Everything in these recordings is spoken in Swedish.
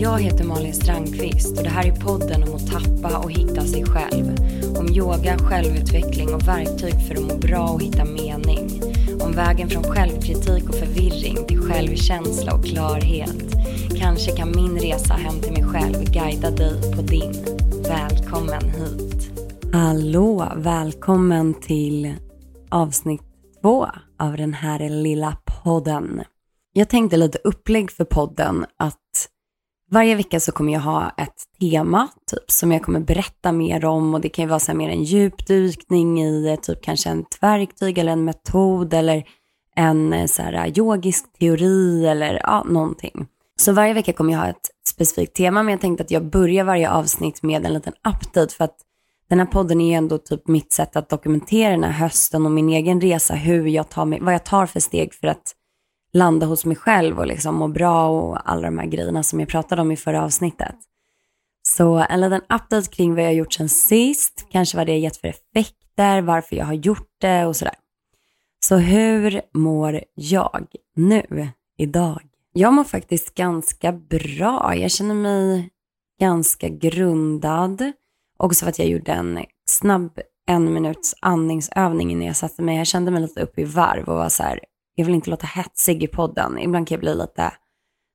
Jag heter Malin Strandqvist och det här är podden om att tappa och hitta sig själv. Om yoga, självutveckling och verktyg för att må bra och hitta mening. Om vägen från självkritik och förvirring till självkänsla och klarhet. Kanske kan min resa hem till mig själv guida dig på din. Välkommen hit. Hallå, välkommen till avsnitt två av den här lilla podden. Jag tänkte lite upplägg för podden att varje vecka så kommer jag ha ett tema typ som jag kommer berätta mer om och det kan ju vara så här mer en djupdykning i typ kanske ett verktyg eller en metod eller en eh, så här yogisk teori eller ja, någonting. Så varje vecka kommer jag ha ett specifikt tema men jag tänkte att jag börjar varje avsnitt med en liten update för att den här podden är ju ändå typ mitt sätt att dokumentera den här hösten och min egen resa, hur jag tar mig, vad jag tar för steg för att landa hos mig själv och liksom må bra och alla de här grejerna som jag pratade om i förra avsnittet. Så en liten update kring vad jag har gjort sen sist, kanske vad det har gett för effekter, varför jag har gjort det och sådär. Så hur mår jag nu, idag? Jag mår faktiskt ganska bra. Jag känner mig ganska grundad. Också för att jag gjorde en snabb en minuts andningsövning innan jag satte mig. Jag kände mig lite upp i varv och var så här, jag vill inte låta hetsig i podden. Ibland kan jag bli lite,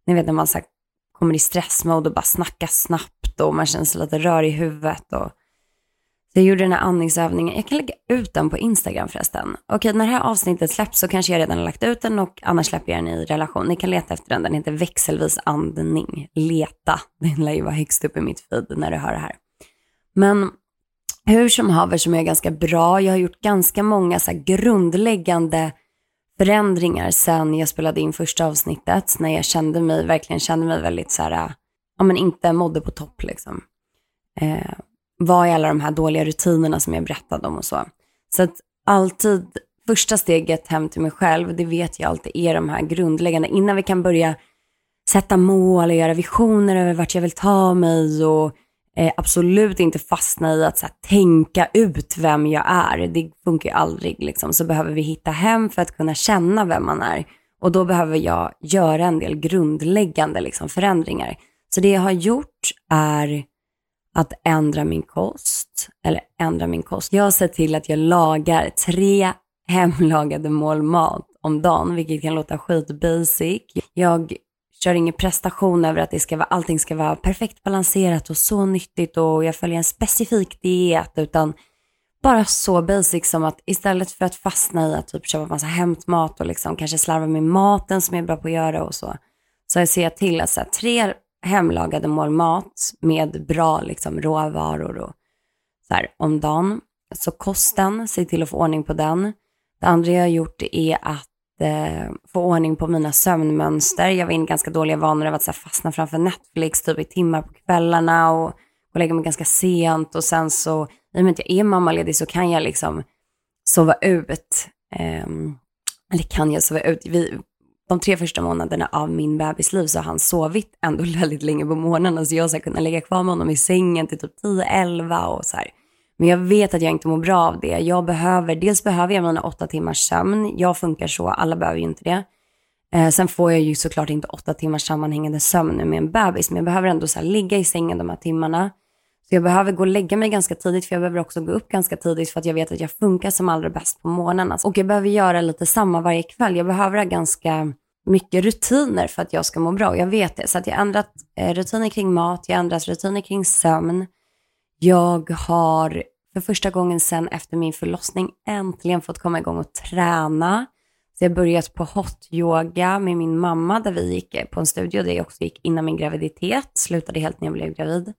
ni vet när man så kommer i stressmode och bara snackar snabbt och man känner sig lite rörig i huvudet. Och... Så jag gjorde den här andningsövningen. Jag kan lägga ut den på Instagram förresten. Okej, när det här avsnittet släpps så kanske jag redan har lagt ut den och annars släpper jag den i relation. Ni kan leta efter den. Den heter växelvis andning. Leta. Den lär ju vara högst upp i mitt feed när du hör det här. Men hur som haver som är ganska bra. Jag har gjort ganska många så grundläggande förändringar sen jag spelade in första avsnittet. När jag kände mig, verkligen kände mig väldigt så här, äh, ja men inte mådde på topp liksom. Eh, var i alla de här dåliga rutinerna som jag berättade om och så. Så att alltid, första steget hem till mig själv, det vet jag alltid är de här grundläggande, innan vi kan börja sätta mål och göra visioner över vart jag vill ta mig och eh, absolut inte fastna i att så här, tänka ut vem jag är. Det funkar ju aldrig liksom. Så behöver vi hitta hem för att kunna känna vem man är. Och då behöver jag göra en del grundläggande liksom, förändringar. Så det jag har gjort är att ändra min kost. Eller ändra min kost. Jag har sett till att jag lagar tre hemlagade mål mat om dagen, vilket kan låta skitbasic. Jag kör ingen prestation över att det ska vara, allting ska vara perfekt balanserat och så nyttigt och jag följer en specifik diet utan bara så basic som att istället för att fastna i att typ köpa massa hämtmat och liksom kanske slarva med maten som jag är bra på att göra och så. Så jag ser till att så här, tre hemlagade mål mat med bra liksom råvaror och så här om dagen. Så kosten, se till att få ordning på den. Det andra jag har gjort är att eh, få ordning på mina sömnmönster. Jag var inne i ganska dåliga vanor av att så här, fastna framför Netflix typ i timmar på kvällarna och, och lägga mig ganska sent. Och sen så, i och med att jag är mammaledig så kan jag liksom sova ut. Eh, eller kan jag sova ut? Vi, de tre första månaderna av min bebisliv så har han sovit ändå väldigt länge på morgonen. Så jag har kunnat lägga kvar med honom i sängen till typ 10-11 och så här. Men jag vet att jag inte mår bra av det. Jag behöver, dels behöver jag mina åtta timmars sömn. Jag funkar så, alla behöver ju inte det. Eh, sen får jag ju såklart inte åtta timmars sammanhängande sömn med en bebis, men jag behöver ändå så ligga i sängen de här timmarna. Så jag behöver gå och lägga mig ganska tidigt, för jag behöver också gå upp ganska tidigt för att jag vet att jag funkar som allra bäst på morgnarna. Alltså, och jag behöver göra lite samma varje kväll. Jag behöver ha ganska mycket rutiner för att jag ska må bra. Och jag vet det. Så att jag har ändrat eh, rutiner kring mat, jag har ändrat rutiner kring sömn. Jag har för första gången sen efter min förlossning äntligen fått komma igång och träna. Så jag har börjat på hot yoga med min mamma där vi gick på en studio där jag också gick innan min graviditet. Slutade helt när jag blev gravid.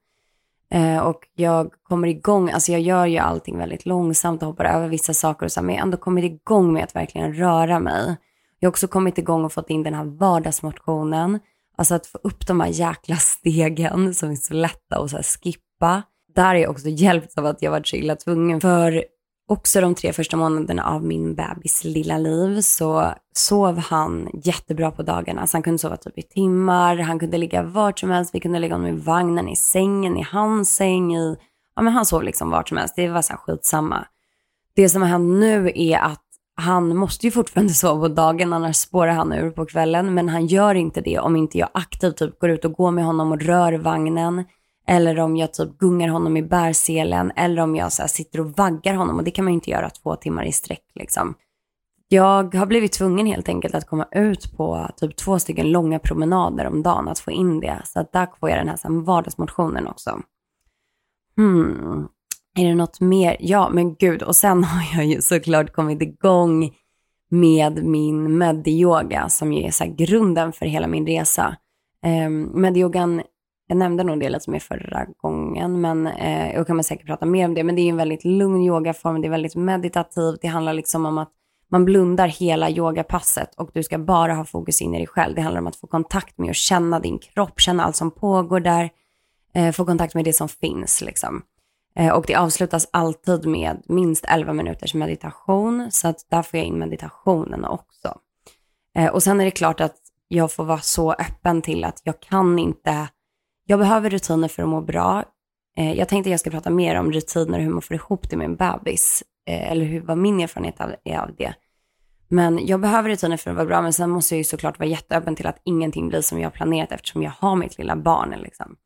Eh, och jag kommer igång, alltså jag gör ju allting väldigt långsamt och hoppar över vissa saker och så, men jag har ändå kommit igång med att verkligen röra mig. Jag har också kommit igång och fått in den här vardagsmotionen. Alltså att få upp de här jäkla stegen som är så lätta att så skippa där är jag också hjälpt av att jag varit så illa tvungen. För också de tre första månaderna av min bebis lilla liv så sov han jättebra på dagarna. Så han kunde sova typ i timmar, han kunde ligga vart som helst, vi kunde lägga honom i vagnen, i sängen, i hans säng, i... Ja men han sov liksom vart som helst, det var så här skitsamma. Det som har hänt nu är att han måste ju fortfarande sova på dagen, annars spårar han ur på kvällen. Men han gör inte det om inte jag aktivt typ går ut och går med honom och rör vagnen. Eller om jag typ gungar honom i bärselen. Eller om jag så här, sitter och vaggar honom. Och det kan man ju inte göra två timmar i sträck liksom. Jag har blivit tvungen helt enkelt att komma ut på typ två stycken långa promenader om dagen, att få in det. Så att där får jag den här, så här vardagsmotionen också. Hmm, är det något mer? Ja, men gud. Och sen har jag ju såklart kommit igång med min medyoga som ju är så grunden för hela min resa. Ehm, um, medyogan, jag nämnde nog det lite mer förra gången, men eh, jag kan säkert prata mer om det. Men det är en väldigt lugn yogaform, det är väldigt meditativt. Det handlar liksom om att man blundar hela yogapasset och du ska bara ha fokus in i dig själv. Det handlar om att få kontakt med och känna din kropp, känna allt som pågår där, eh, få kontakt med det som finns liksom. Eh, och det avslutas alltid med minst 11 minuters meditation, så att där får jag in meditationen också. Eh, och sen är det klart att jag får vara så öppen till att jag kan inte, jag behöver rutiner för att må bra. Eh, jag tänkte att jag ska prata mer om rutiner och hur man får ihop det med en bebis, eh, eller hur, vad min erfarenhet är av det. Men jag behöver rutiner för att vara bra, men sen måste jag ju såklart vara jätteöppen till att ingenting blir som jag har planerat eftersom jag har mitt lilla barn. Liksom.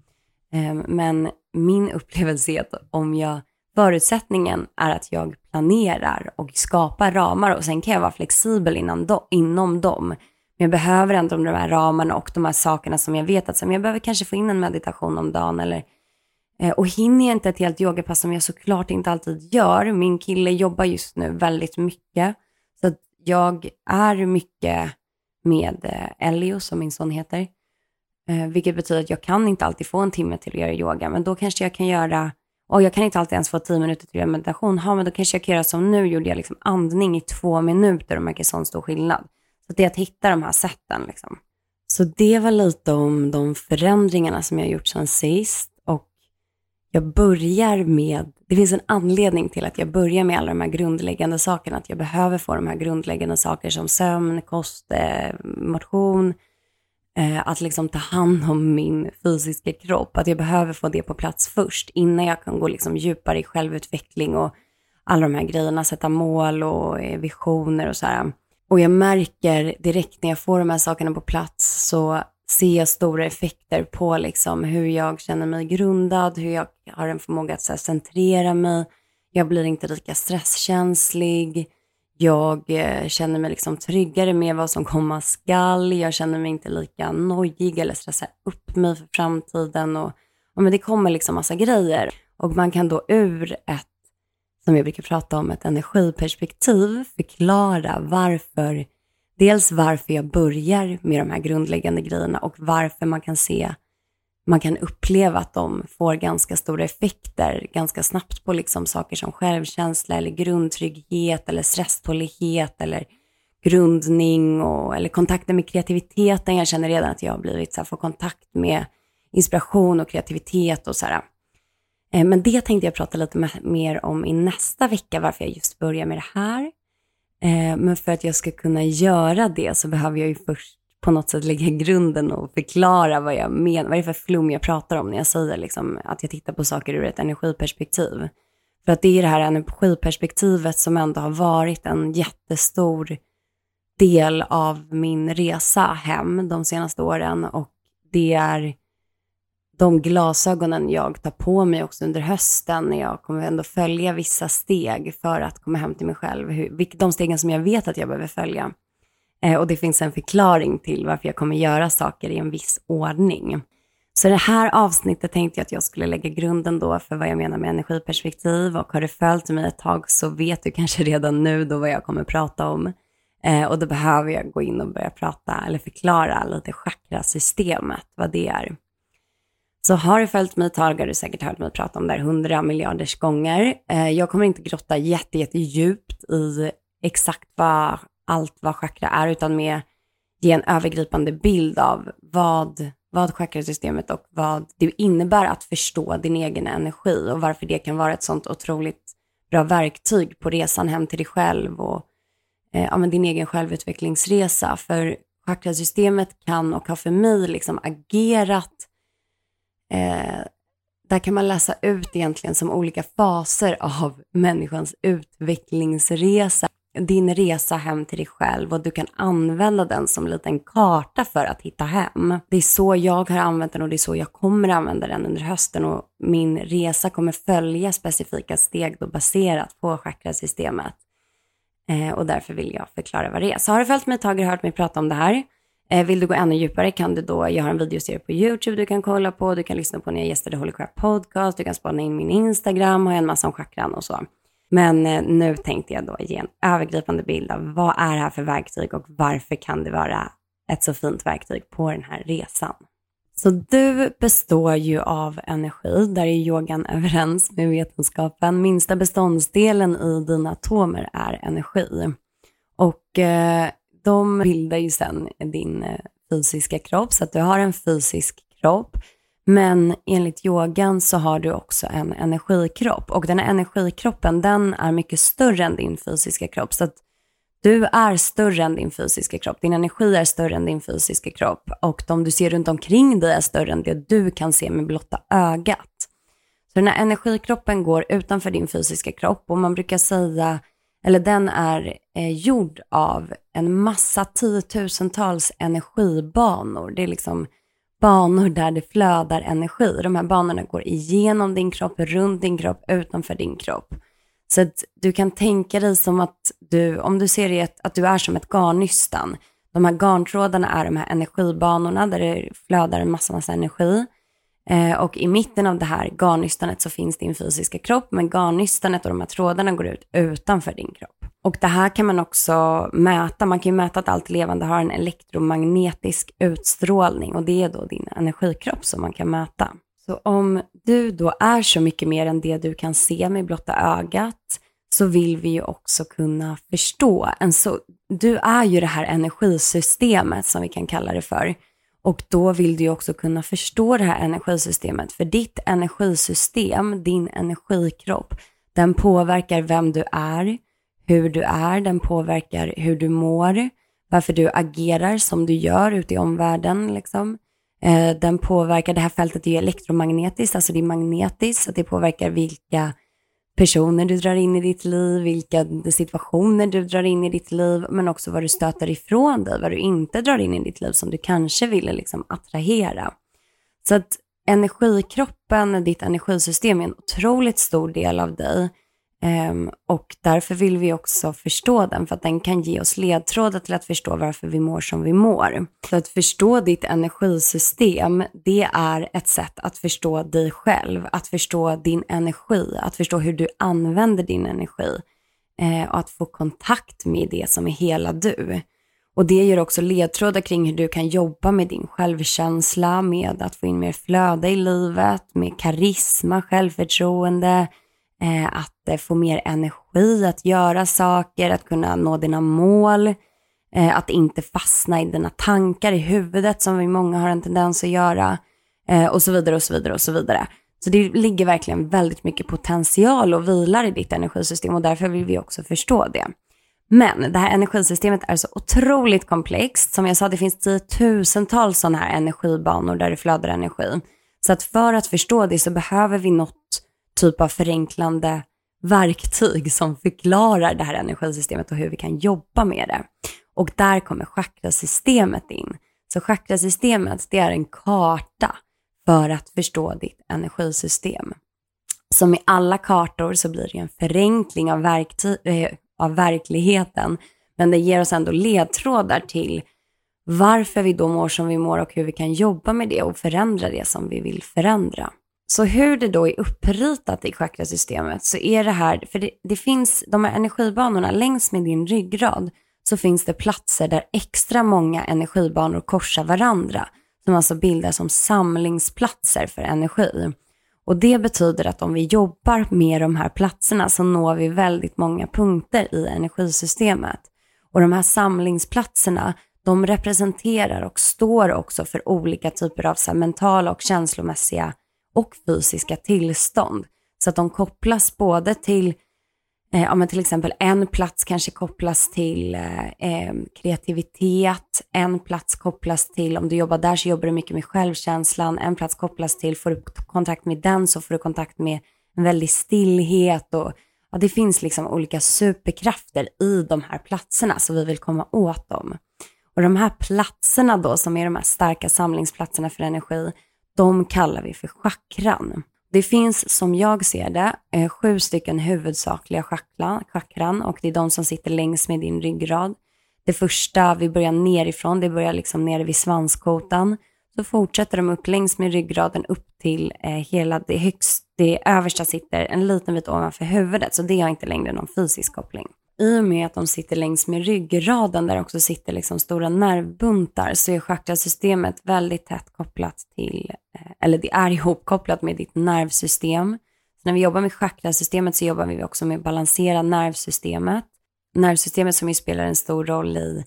Ehm, men min upplevelse är att om jag, förutsättningen är att jag planerar och skapar ramar och sen kan jag vara flexibel do, inom dem. Men jag behöver ändå de här ramarna och de här sakerna som jag vet att som jag behöver kanske få in en meditation om dagen eller eh, och hinner jag inte ett helt yogapass som jag såklart inte alltid gör. Min kille jobbar just nu väldigt mycket. Så att jag är mycket med eh, Elio som min son heter. Eh, vilket betyder att jag kan inte alltid få en timme till att göra yoga, men då kanske jag kan göra, och jag kan inte alltid ens få tio minuter till att göra meditation, ja men då kanske jag kan göra som nu, gjorde jag liksom andning i två minuter och märker sån stor skillnad. Så det är att hitta de här sätten liksom. Så det var lite om de förändringarna som jag har gjort sedan sist och jag börjar med, det finns en anledning till att jag börjar med alla de här grundläggande sakerna, att jag behöver få de här grundläggande saker som sömn, kost, eh, motion, eh, att liksom ta hand om min fysiska kropp. Att jag behöver få det på plats först innan jag kan gå liksom djupare i självutveckling och alla de här grejerna, sätta mål och eh, visioner och så här. Och jag märker direkt när jag får de här sakerna på plats så ser jag stora effekter på liksom hur jag känner mig grundad, hur jag har en förmåga att så här, centrera mig. Jag blir inte lika stresskänslig. Jag eh, känner mig liksom tryggare med vad som komma skall. Jag känner mig inte lika nojig eller stressar upp mig för framtiden. Och, och men det kommer liksom massa grejer. Och man kan då ur ett, som jag brukar prata om, ett energiperspektiv förklara varför, dels varför jag börjar med de här grundläggande grejerna och varför man kan se man kan uppleva att de får ganska stora effekter ganska snabbt på liksom saker som självkänsla eller grundtrygghet eller stresstålighet eller grundning och, eller kontakten med kreativiteten. Jag känner redan att jag har blivit så här, får kontakt med inspiration och kreativitet och så här. Eh, men det tänkte jag prata lite mer om i nästa vecka, varför jag just börjar med det här. Eh, men för att jag ska kunna göra det så behöver jag ju först på något sätt lägga grunden och förklara vad jag menar, vad det är för flum jag pratar om när jag säger liksom att jag tittar på saker ur ett energiperspektiv. För att det är det här energiperspektivet som ändå har varit en jättestor del av min resa hem de senaste åren och det är de glasögonen jag tar på mig också under hösten när jag kommer ändå följa vissa steg för att komma hem till mig själv. de stegen som jag vet att jag behöver följa. Eh, och det finns en förklaring till varför jag kommer göra saker i en viss ordning. Så det här avsnittet tänkte jag att jag skulle lägga grunden då för vad jag menar med energiperspektiv och har du följt mig ett tag så vet du kanske redan nu då vad jag kommer prata om. Eh, och då behöver jag gå in och börja prata eller förklara lite chakrasystemet, vad det är. Så har du följt mig ett tag har du säkert hört mig prata om det här hundra miljarders gånger. Eh, jag kommer inte grotta jätte, jätte djupt i exakt vad allt vad chakra är, utan mer ge en övergripande bild av vad, vad chakrasystemet och vad det innebär att förstå din egen energi och varför det kan vara ett sånt otroligt bra verktyg på resan hem till dig själv och eh, ja, men din egen självutvecklingsresa. För chakrasystemet kan och har för mig liksom agerat eh, där kan man läsa ut egentligen som olika faser av människans utvecklingsresa. din resa hem till dig själv och du kan använda den som en liten karta för att hitta hem. Det är så jag har använt den och det är så jag kommer använda den under hösten och min resa kommer följa specifika steg då baserat på chakrasystemet. Eh, och därför vill jag förklara vad det är. Så har du följt mig ett tag och hört mig prata om det här. Eh, vill du gå ännu djupare kan du då, jag har en videoserie på YouTube du kan kolla på, du kan lyssna på när jag gästade Holy Crap Podcast, du kan spana in min Instagram, har en massa om chakran och så. Men eh, nu tänkte jag då ge en övergripande bild av vad är det här för verktyg och varför kan det vara ett så fint verktyg på den här resan. Så du består ju av energi, där är yogan överens med vetenskapen. Minsta beståndsdelen i dina atomer är energi. Och eh, de bildar ju sen din eh, fysiska kropp, så att du har en fysisk kropp. Men enligt yogan så har du också en energikropp och den här energikroppen den är mycket större än din fysiska kropp. Så att du är större än din fysiska kropp. Din energi är större än din fysiska kropp och de du ser runt omkring dig är större än det du kan se med blotta ögat. Så den här energikroppen går utanför din fysiska kropp och man brukar säga, eller den är eh, gjord av en massa tiotusentals energibanor. Det är liksom banor där det flödar energi. De här banorna går igenom din kropp, runt din kropp, utanför din kropp. Så att du kan tänka dig som att du, om du ser det, att du är som ett garnnystan. De här garntrådarna är de här energibanorna där det flödar en massa, massa energi. Eh, och i mitten av det här garnnystanet så finns din fysiska kropp, men garnnystanet och de här trådarna går ut utanför din kropp. Och det här kan man också mäta. Man kan ju mäta att allt levande har en elektromagnetisk utstrålning och det är då din energikropp som man kan mäta. Så om du då är så mycket mer än det du kan se med blotta ögat så vill vi ju också kunna förstå. En så, du är ju det här energisystemet som vi kan kalla det för. Och då vill du ju också kunna förstå det här energisystemet. För ditt energisystem, din energikropp, den påverkar vem du är, hur du är, den påverkar hur du mår, varför du agerar som du gör ute i omvärlden. Liksom. Eh, den påverkar, det här fältet är ju elektromagnetiskt, alltså det är magnetiskt, så det påverkar vilka personer du drar in i ditt liv, vilka situationer du drar in i ditt liv, men också vad du stöter ifrån dig, vad du inte drar in i ditt liv som du kanske ville liksom attrahera. Så att energikroppen, ditt energisystem är en otroligt stor del av dig Um, och därför vill vi också förstå den, för att den kan ge oss ledtrådar till att förstå varför vi mår som vi mår. Så att förstå ditt energisystem, det är ett sätt att förstå dig själv, att förstå din energi, att förstå hur du använder din energi eh, och att få kontakt med det som är hela du. Och det ger också ledtrådar kring hur du kan jobba med din självkänsla, med att få in mer flöde i livet, med karisma, självförtroende, Eh, att eh, få mer energi, att göra saker, att kunna nå dina mål, eh, att inte fastna i dina tankar i huvudet som vi många har en tendens att göra eh, och så vidare och så vidare och så vidare. Så det ligger verkligen väldigt mycket potential och vilar i ditt energisystem och därför vill vi också förstå det. Men det här energisystemet är så otroligt komplext. Som jag sa, det finns tiotusentals sådana här energibanor där det flödar energi. Så att för att förstå det så behöver vi något typ av förenklande verktyg som förklarar det här energisystemet och hur vi kan jobba med det. Och där kommer chakrasystemet in. Så chakrasystemet, det är en karta för att förstå ditt energisystem. Som i alla kartor så blir det en förenkling av, verkty- äh, av verkligheten, men det ger oss ändå ledtrådar till varför vi då mår som vi mår och hur vi kan jobba med det och förändra det som vi vill förändra. Så hur det då är uppritat i chakrasystemet så är det här, för det, det, finns de här energibanorna längs med din ryggrad så finns det platser där extra många energibanor korsar varandra som alltså bildar som samlingsplatser för energi. Och det betyder att om vi jobbar med de här platserna så når vi väldigt många punkter i energisystemet. Och de här samlingsplatserna de representerar och står också för olika typer av så mentala och känslomässiga och fysiska tillstånd. Så att de kopplas både till, eh, ja, men till exempel en plats kanske kopplas till eh, eh, kreativitet, en plats kopplas till, om du jobbar där så jobbar du mycket med självkänslan, en plats kopplas till, får du kontakt med den så får du kontakt med en väldig stillhet och ja, det finns liksom olika superkrafter i de här platserna, så vi vill komma åt dem. Och de här platserna då, som är de här starka samlingsplatserna för energi, de kallar vi för chakran. Det finns, som jag ser det, eh, sju stycken huvudsakliga chakran och det är de som sitter längs med din ryggrad. Det första, vi börjar nerifrån, det börjar liksom nere vid svanskotan. Så fortsätter de upp längs med ryggraden upp till eh, hela det högst, det översta sitter en liten bit ovanför huvudet. Så det har inte längre någon fysisk koppling. I och med att de sitter längs med ryggraden där också sitter liksom stora nervbuntar så är chakrasystemet väldigt tätt kopplat till, eh, eller det är ihopkopplat med ditt nervsystem. Så när vi jobbar med chakrasystemet så jobbar vi också med att balansera nervsystemet nervsystemet som ju spelar en stor roll i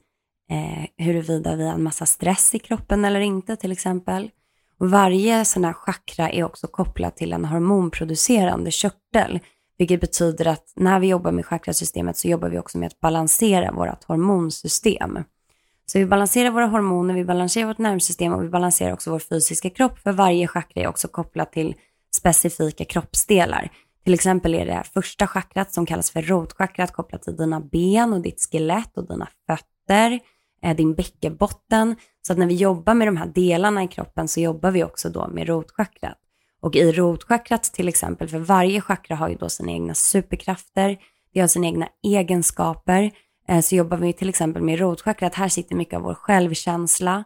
eh, huruvida vi har en massa stress i kroppen eller inte till exempel. Och varje sån här chakra är också kopplat till en hormonproducerande körtel, vilket betyder att när vi jobbar med chakrasystemet så jobbar vi också med att balansera vårt hormonsystem. Så vi balanserar våra hormoner, vi balanserar vårt nervsystem och vi balanserar också vår fysiska kropp, för varje chakra är också kopplat till specifika kroppsdelar. Till exempel är det första chakrat som kallas för rotchakrat kopplat till dina ben och ditt skelett och dina fötter, eh, din bäckenbotten. Så att när vi jobbar med de här delarna i kroppen så jobbar vi också då med rotchakrat. Och i rotchakrat till exempel, för varje chakra har ju då sina egna superkrafter, det har sina egna egenskaper. Eh, så jobbar vi till exempel med rotchakrat, här sitter mycket av vår självkänsla.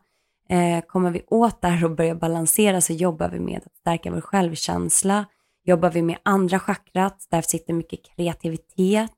Eh, kommer vi åt där och börjar balansera så jobbar vi med att stärka vår självkänsla, Jobbar vi med andra chakrat, där sitter mycket kreativitet.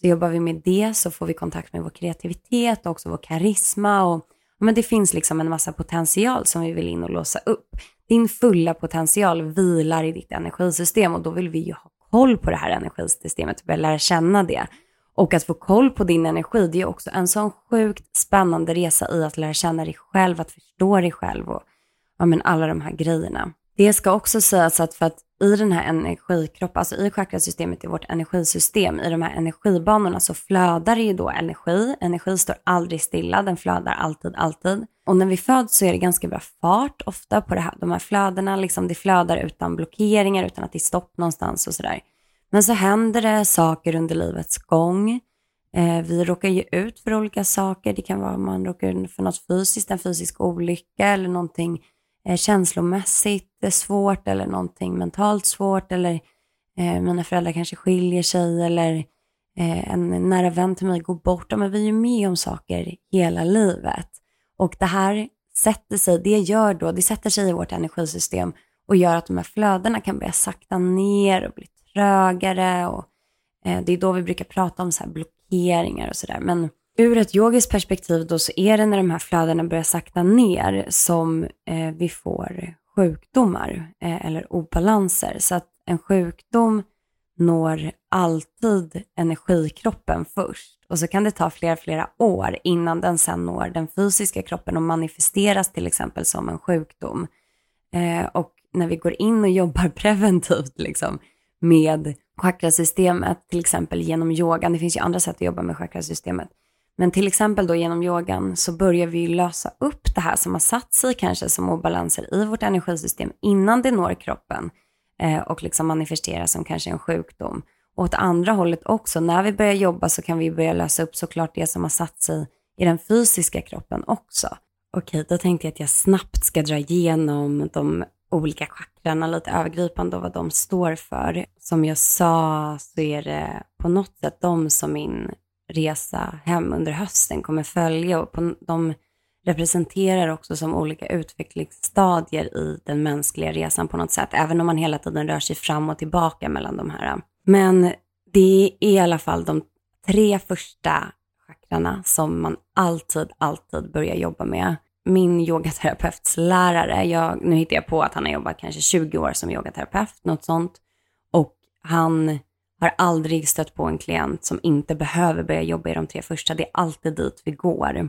Så jobbar vi med det så får vi kontakt med vår kreativitet och också vår karisma. Och, men det finns liksom en massa potential som vi vill in och låsa upp. Din fulla potential vilar i ditt energisystem och då vill vi ju ha koll på det här energisystemet och börja lära känna det. Och att få koll på din energi, det är också en sån sjukt spännande resa i att lära känna dig själv, att förstå dig själv och ja, men alla de här grejerna. Det ska också sägas att för att i den här energikroppen, alltså i chakrasystemet, i vårt energisystem, i de här energibanorna så flödar det ju då energi. Energi står aldrig stilla, den flödar alltid, alltid. Och när vi föds så är det ganska bra fart ofta på det här, de här flödena, liksom det flödar utan blockeringar, utan att det är stopp någonstans och sådär. Men så händer det saker under livets gång. Eh, vi råkar ju ut för olika saker. Det kan vara att man råkar ut för något fysiskt, en fysisk olycka eller någonting eh, känslomässigt eh, svårt eller någonting mentalt svårt eller eh, mina föräldrar kanske skiljer sig eller eh, en nära vän till mig går bort. Ja, men vi är ju med om saker hela livet. Och det här sätter sig, det gör då, det sätter sig i vårt energisystem och gör att de här flödena kan börja sakta ner och bli trögare och eh, det är då vi brukar prata om så här blockeringar och sådär. Men ur ett yogiskt perspektiv då så är det när de här flödena börjar sakta ner som eh, vi får sjukdomar eh, eller obalanser. Så att en sjukdom når alltid energikroppen först och så kan det ta flera, flera år innan den sen når den fysiska kroppen och manifesteras till exempel som en sjukdom. Eh, och när vi går in och jobbar preventivt liksom, med chakrasystemet, till exempel genom yogan, det finns ju andra sätt att jobba med chakrasystemet, men till exempel då genom yogan så börjar vi lösa upp det här som har satt sig kanske som obalanser i vårt energisystem innan det når kroppen eh, och liksom manifesteras som kanske en sjukdom. Och åt andra hållet också, när vi börjar jobba så kan vi börja lösa upp såklart det som har satt sig i den fysiska kroppen också. Okej, då tänkte jag att jag snabbt ska dra igenom de olika chakrarna lite övergripande och vad de står för. Som jag sa så är det på något sätt de som min resa hem under hösten kommer följa och på, de representerar också som olika utvecklingsstadier i den mänskliga resan på något sätt, även om man hela tiden rör sig fram och tillbaka mellan de här. Men det är i alla fall de tre första chakrarna som man alltid, alltid börjar jobba med. Min yogaterapeuts lärare, jag, nu hittar jag på att han har jobbat kanske 20 år som yogaterapeut, något sånt. Och han har aldrig stött på en klient som inte behöver börja jobba i de tre första. Det är alltid dit vi går.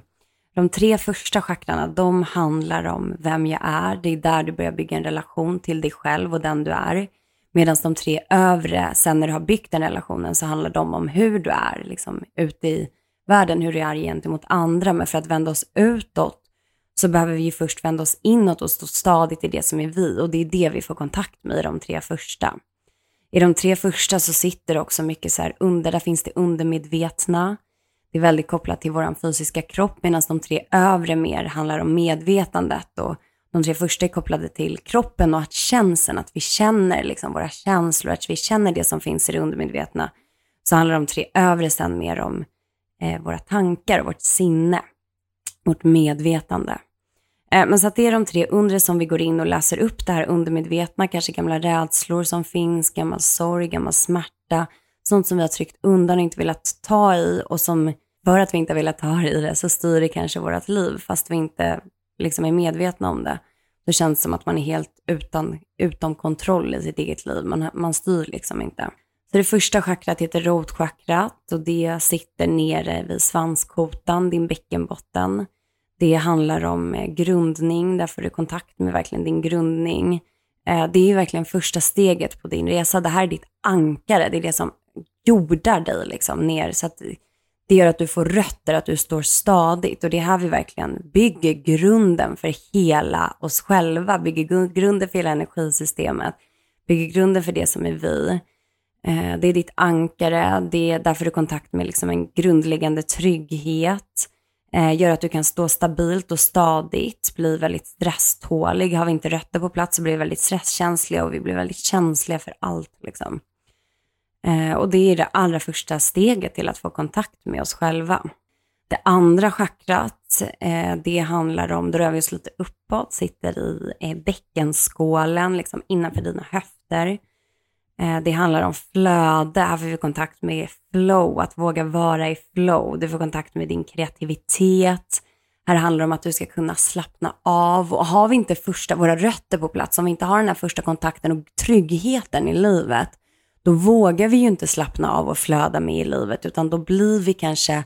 De tre första schaktarna, de handlar om vem jag är. Det är där du börjar bygga en relation till dig själv och den du är. Medan de tre övre, sen när du har byggt den relationen, så handlar de om hur du är liksom, ute i världen, hur du är gentemot andra. Men för att vända oss utåt så behöver vi ju först vända oss inåt och stå stadigt i det som är vi. Och det är det vi får kontakt med i de tre första. I de tre första så sitter det också mycket så här under, där finns det undermedvetna. Det är väldigt kopplat till vår fysiska kropp medan de tre övre mer handlar om medvetandet och de tre första är kopplade till kroppen och att känseln, att vi känner liksom våra känslor, att vi känner det som finns i det undermedvetna. Så handlar de tre övre sen mer om eh, våra tankar och vårt sinne, vårt medvetande. Eh, men så att det är de tre undre som vi går in och läser upp det här undermedvetna, kanske gamla rädslor som finns, gammal sorg, gammal smärta, sånt som vi har tryckt undan och inte velat ta i och som för att vi inte har velat ta i det så styr det kanske vårt liv fast vi inte liksom är medvetna om det. Då känns det som att man är helt utan, utom kontroll i sitt eget liv. Man, man styr liksom inte. Så det första chakrat heter rotchakrat och det sitter nere vid svanskotan, din bäckenbotten. Det handlar om eh, grundning, där får du kontakt med verkligen din grundning. Eh, det är verkligen första steget på din resa. Det här är ditt ankare, det är det som jordar dig liksom ner. Så att det gör att du får rötter, att du står stadigt. Och det är här vi verkligen bygger grunden för hela oss själva, bygger grunden för hela energisystemet, bygger grunden för det som är vi. Eh, det är ditt ankare, det är därför du kontakt med liksom en grundläggande trygghet. Eh, gör att du kan stå stabilt och stadigt, bli väldigt stresstålig. Har vi inte rötter på plats så blir vi väldigt stresskänsliga och vi blir väldigt känsliga för allt. Liksom. Eh, och det är det allra första steget till att få kontakt med oss själva. Det andra chakrat, eh, det handlar om, då rör vi oss lite uppåt, sitter i eh, bäckenskålen, liksom innanför dina höfter. Eh, det handlar om flöde, här får vi kontakt med flow, att våga vara i flow. Du får kontakt med din kreativitet. Här handlar det om att du ska kunna slappna av. Och har vi inte första, våra rötter på plats, om vi inte har den här första kontakten och tryggheten i livet, då vågar vi ju inte slappna av och flöda med i livet, utan då blir vi kanske,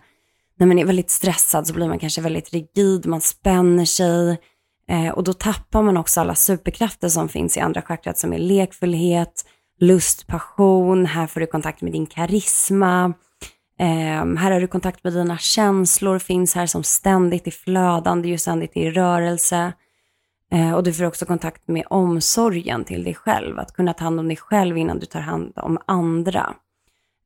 när man är väldigt stressad så blir man kanske väldigt rigid, man spänner sig eh, och då tappar man också alla superkrafter som finns i andra chakrat som är lekfullhet, lust, passion, här får du kontakt med din karisma. Eh, här har du kontakt med dina känslor, finns här som ständigt i flödande, ju ständigt i rörelse. Eh, och du får också kontakt med omsorgen till dig själv, att kunna ta hand om dig själv innan du tar hand om andra.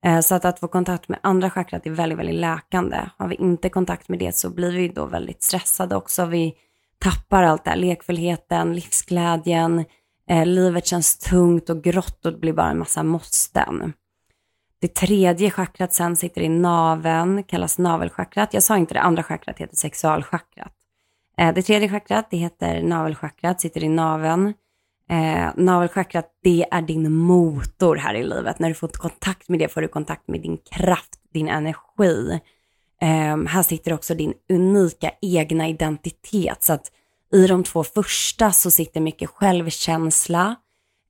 Eh, så att, att få kontakt med andra chakrat är väldigt, väldigt läkande. Har vi inte kontakt med det så blir vi då väldigt stressade också. Vi tappar allt det här, lekfullheten, livsglädjen, Eh, livet känns tungt och grått och det blir bara en massa måsten. Det tredje chakrat sen sitter i naven, kallas navelchakrat. Jag sa inte det, andra chakrat heter sexualchakrat. Eh, det tredje chakrat, det heter navelchakrat, sitter i naven. Eh, navelchakrat, det är din motor här i livet. När du får kontakt med det får du kontakt med din kraft, din energi. Eh, här sitter också din unika egna identitet. Så att i de två första så sitter mycket självkänsla.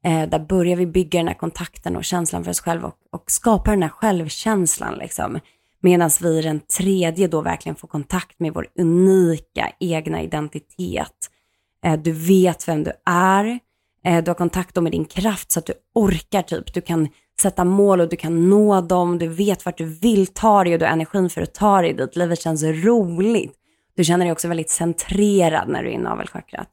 Eh, där börjar vi bygga den här kontakten och känslan för oss själva och, och skapa den här självkänslan. Liksom. Medan vi i den tredje då verkligen får kontakt med vår unika egna identitet. Eh, du vet vem du är. Eh, du har kontakt med din kraft så att du orkar typ. Du kan sätta mål och du kan nå dem. Du vet vart du vill ta dig och du har energin för att ta dig dit. Livet känns roligt. Du känner dig också väldigt centrerad när du är i navelchakrat.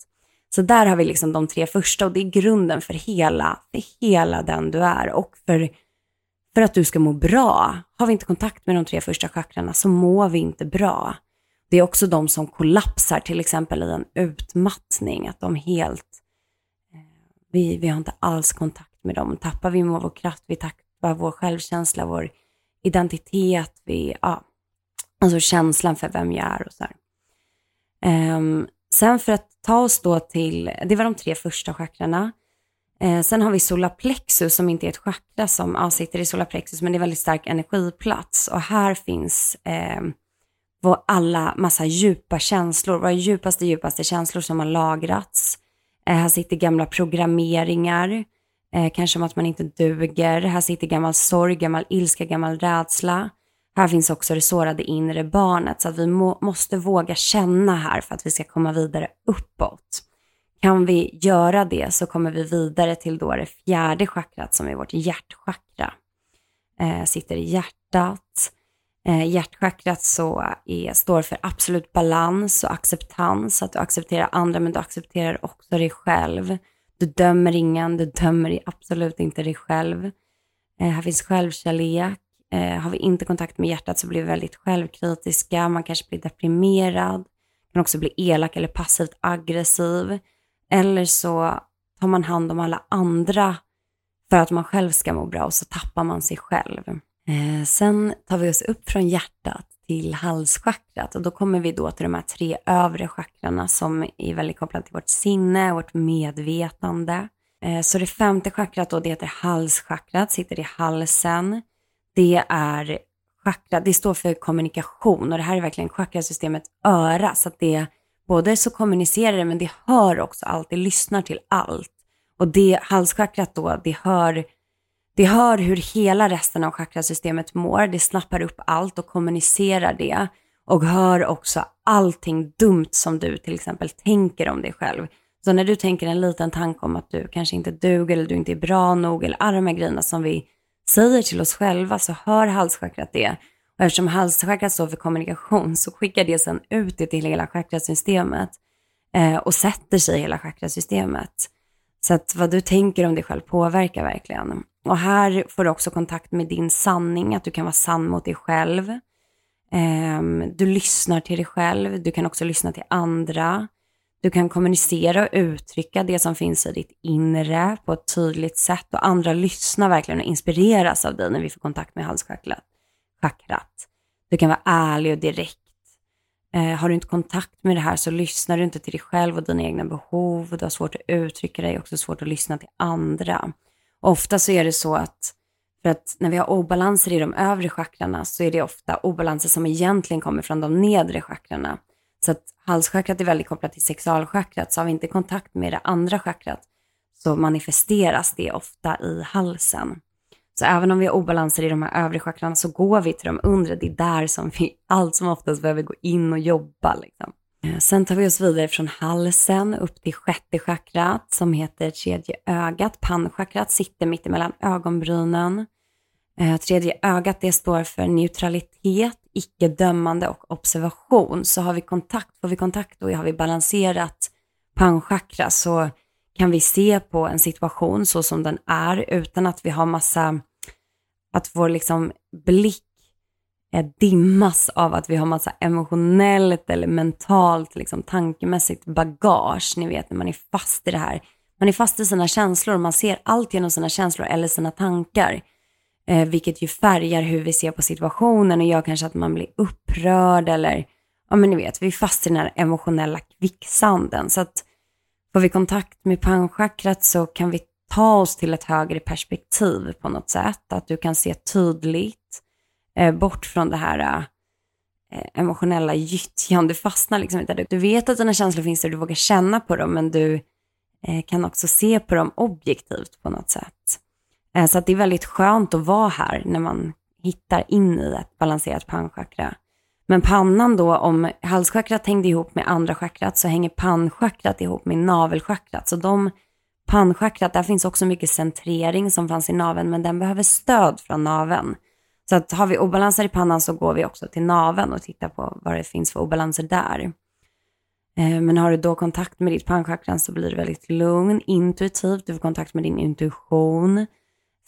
Så där har vi liksom de tre första och det är grunden för hela, för hela den du är och för, för att du ska må bra. Har vi inte kontakt med de tre första chakrarna så mår vi inte bra. Det är också de som kollapsar till exempel i en utmattning, att de helt, eh, vi, vi har inte alls kontakt med dem. Tappar vi vår kraft, vi tappar vår självkänsla, vår identitet, vi, ja, alltså känslan för vem jag är och så här. Um, sen för att ta oss då till, det var de tre första chakrarna. Uh, sen har vi solarplexus som inte är ett chakra som ja, sitter i solarplexus men det är väldigt stark energiplats och här finns eh, vår alla massa djupa känslor, våra djupaste, djupaste känslor som har lagrats. Eh, här sitter gamla programmeringar, eh, kanske om att man inte duger. Här sitter gammal sorg, gammal ilska, gammal rädsla. Här finns också det sårade inre barnet, så att vi må, måste våga känna här för att vi ska komma vidare uppåt. Kan vi göra det så kommer vi vidare till då det fjärde chakrat som är vårt hjärtchakra. Eh, sitter i hjärtat. Eh, hjärtchakrat så är, står för absolut balans och acceptans, att du accepterar andra men du accepterar också dig själv. Du dömer ingen, du dömer absolut inte dig själv. Eh, här finns självkärlek. Eh, har vi inte kontakt med hjärtat så blir vi väldigt självkritiska. Man kanske blir deprimerad. Kan också bli elak eller passivt aggressiv. Eller så tar man hand om alla andra för att man själv ska må bra och så tappar man sig själv. Eh, sen tar vi oss upp från hjärtat till halschakrat och då kommer vi då till de här tre övre chakrarna som är väldigt kopplade till vårt sinne, vårt medvetande. Eh, så det femte chakrat då, det heter halschakrat, sitter i halsen. Det är chakra, det står för kommunikation och det här är verkligen chakrasystemet öra så att det både så kommunicerar det men det hör också allt, det lyssnar till allt. Och det halschakrat då, det hör det hör hur hela resten av chakrasystemet mår, det snappar upp allt och kommunicerar det och hör också allting dumt som du till exempel tänker om dig själv. Så när du tänker en liten tanke om att du kanske inte duger eller du inte är bra nog eller alla de här grejerna som vi säger till oss själva så hör halschakrat det. Och eftersom halschakrat står för kommunikation så skickar det sen ut det till hela chakrasystemet eh, och sätter sig i hela chakrasystemet. Så att vad du tänker om dig själv påverkar verkligen. Och här får du också kontakt med din sanning, att du kan vara sann mot dig själv. Eh, du lyssnar till dig själv, du kan också lyssna till andra. Du kan kommunicera och uttrycka det som finns i ditt inre på ett tydligt sätt och andra lyssnar verkligen och inspireras av dig när vi får kontakt med halschakrat. Du kan vara ärlig och direkt. Eh, har du inte kontakt med det här så lyssnar du inte till dig själv och dina egna behov. Du har svårt att uttrycka dig, också svårt att lyssna till andra. Ofta så är det så att för att när vi har obalanser i de övre chakrarna så är det ofta obalanser som egentligen kommer från de nedre chakrarna. Så att halschakrat är väldigt kopplat till sexualchakrat, så har vi inte kontakt med det andra chakrat så manifesteras det ofta i halsen. Så även om vi har obalanser i de här övre chakrarna så går vi till de undre, det är där som vi allt som oftast behöver gå in och jobba. Liksom. Eh, sen tar vi oss vidare från halsen upp till sjätte chakrat som heter tredje ögat. Pannchakrat sitter mitt emellan ögonbrynen. Eh, tredje ögat det står för neutralitet, icke-dömande och observation. Så har vi kontakt, får vi kontakt och har vi balanserat pannchakra så kan vi se på en situation så som den är utan att vi har massa, att vår liksom blick eh, dimmas av att vi har massa emotionellt eller mentalt, liksom tankemässigt bagage. Ni vet när man är fast i det här. Man är fast i sina känslor och man ser allt genom sina känslor eller sina tankar. Eh, vilket ju färgar hur vi ser på situationen och gör kanske att man blir upprörd eller, ja men ni vet, vi är fast i den här emotionella kvicksanden. Så att får vi kontakt med panchakrat så kan vi ta oss till ett högre perspektiv på något sätt. Att du kan se tydligt eh, bort från det här eh, emotionella gyttjan. Du fastnar liksom inte där. Du vet att dina känslor finns där, du vågar känna på dem, men du eh, kan också se på dem objektivt på något sätt. Eh, så att det är väldigt skönt att vara här när man hittar in i ett balanserat pannchakra. Men pannan då, om halschakrat hängde ihop med andra chakrat så hänger pannchakrat ihop med navelchakrat. Så de pannchakrat, där finns också mycket centrering som fanns i naveln, men den behöver stöd från naveln. Så att har vi obalanser i pannan så går vi också till naveln och tittar på vad det finns för obalanser där. Eh, men har du då kontakt med ditt pannchakra så blir du väldigt lugn, intuitivt, du får kontakt med din intuition,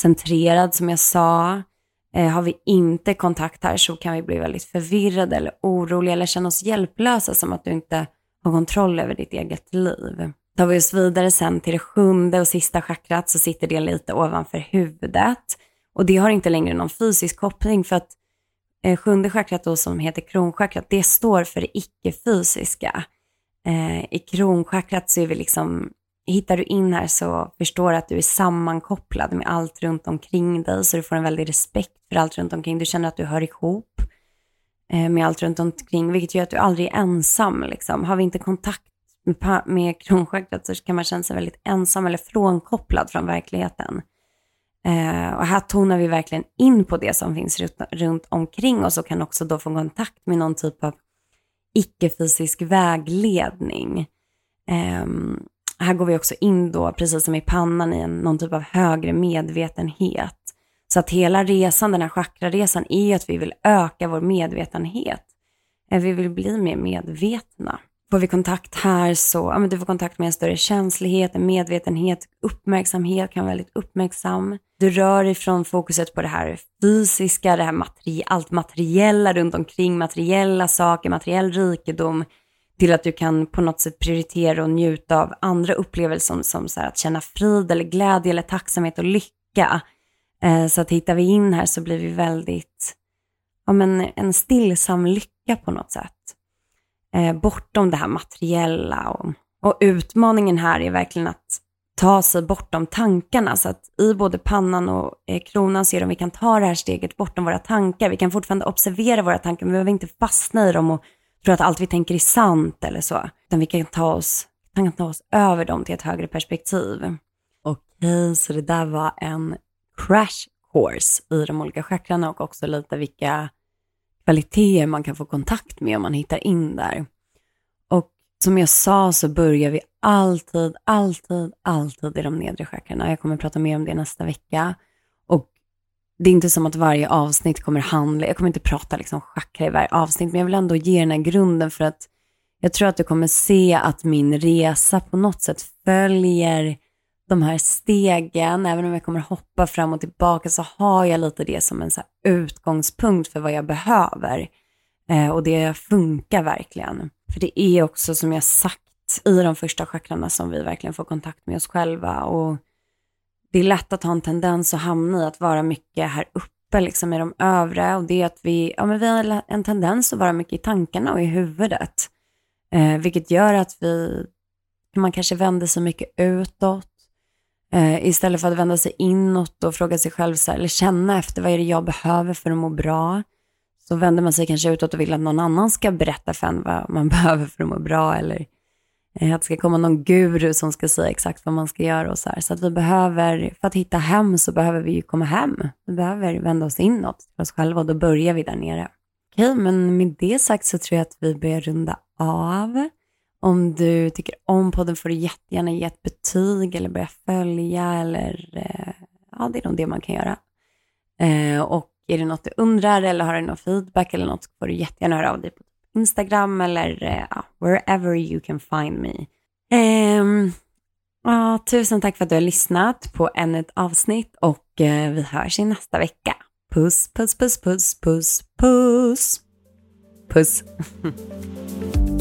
centrerad som jag sa. Eh, har vi inte kontakt här så kan vi bli väldigt förvirrade eller oroliga eller känna oss hjälplösa som att du inte har kontroll över ditt eget liv. Tar vi oss vidare sen till det sjunde och sista chakrat så sitter det lite ovanför huvudet. Och det har inte längre någon fysisk koppling för att eh, sjunde chakrat då som heter kronchakrat, det står för det icke-fysiska. Eh, I kronchakrat så är vi liksom, hittar du in här så förstår du att du är sammankopplad med allt runt omkring dig, så du får en väldig respekt för allt runt omkring. Du känner att du hör ihop eh, med allt runt omkring, vilket gör att du aldrig är ensam. Liksom. Har vi inte kontakt med, med kronchakrat så kan man känna sig väldigt ensam eller frånkopplad från verkligheten. Eh, och här tonar vi verkligen in på det som finns runt, runt omkring oss och kan också då få kontakt med någon typ av icke-fysisk vägledning. Eh, här går vi också in då, precis som i pannan, i en, någon typ av högre medvetenhet. Så att hela resan, den här chakraresan, är ju att vi vill öka vår medvetenhet. Eh, vi vill bli mer medvetna. får vi kontakt här så, ja men du får kontakt med en större känslighet, en medvetenhet, uppmärksamhet, kan vara väldigt uppmärksam. Du rör ifrån fokuset på det här fysiska, det här materi allt materiella runt omkring, materiella saker, materiell rikedom, till att du kan på något sätt prioritera och njuta av andra upplevelser som, som så att känna frid eller glädje eller tacksamhet och lycka. Eh, så att hittar vi in här så blir vi väldigt, ja men en stillsam lycka på något sätt. Eh, bortom det här materiella och, och utmaningen här är verkligen att ta sig bortom tankarna. Så att i både pannan och eh, kronan ser om vi kan ta det här steget bortom våra tankar. Vi kan fortfarande observera våra tankar, men vi behöver inte fastna i dem och Tror att allt vi tänker är sant eller så. Utan vi kan ta oss, kan ta oss över dem till ett högre perspektiv. Okej, så det där var en crash course i de olika chakrarna och också lite vilka kvaliteter man kan få kontakt med om man hittar in där. Och som jag sa så börjar vi alltid, alltid, alltid i de nedre chakrarna. Jag kommer prata mer om det nästa vecka. Det är inte som att varje avsnitt kommer handla, jag kommer inte prata liksom chakra i varje avsnitt, men jag vill ändå ge den här grunden för att jag tror att du kommer se att min resa på något sätt följer de här stegen, även om jag kommer hoppa fram och tillbaka så har jag lite det som en så utgångspunkt för vad jag behöver. Eh, och det funkar verkligen. För det är också som jag sagt i de första chakrarna som vi verkligen får kontakt med oss själva. Och det är lätt att ha en tendens att hamna i att vara mycket här uppe liksom i de övre. Och det är att vi, ja, men vi har en tendens att vara mycket i tankarna och i huvudet. Eh, vilket gör att vi, man kanske vänder sig mycket utåt. Eh, istället för att vända sig inåt och fråga sig själv, så här, eller känna efter vad är det jag behöver för att må bra. Så vänder man sig kanske utåt och vill att någon annan ska berätta för en vad man behöver för att må bra. Eller Eh, att det ska komma någon guru som ska säga exakt vad man ska göra och så här. Så att vi behöver, för att hitta hem så behöver vi ju komma hem. Vi behöver vända oss inåt till oss själva och då börjar vi där nere. Okej, men med det sagt så tror jag att vi börjar runda av. Om du tycker om podden får du jättegärna ge ett betyg eller börja följa eller eh, ja, det är nog det man kan göra. Eh, och är det något du undrar eller har du någon feedback eller något så får du jättegärna höra av dig på Instagram eller eh, ja, wherever you can find me. Um, ja, tusen tack för att du har lyssnat på ännu ett avsnitt och uh, vi hörs i nästa vecka. Puss, puss, puss, puss, puss, puss. Puss.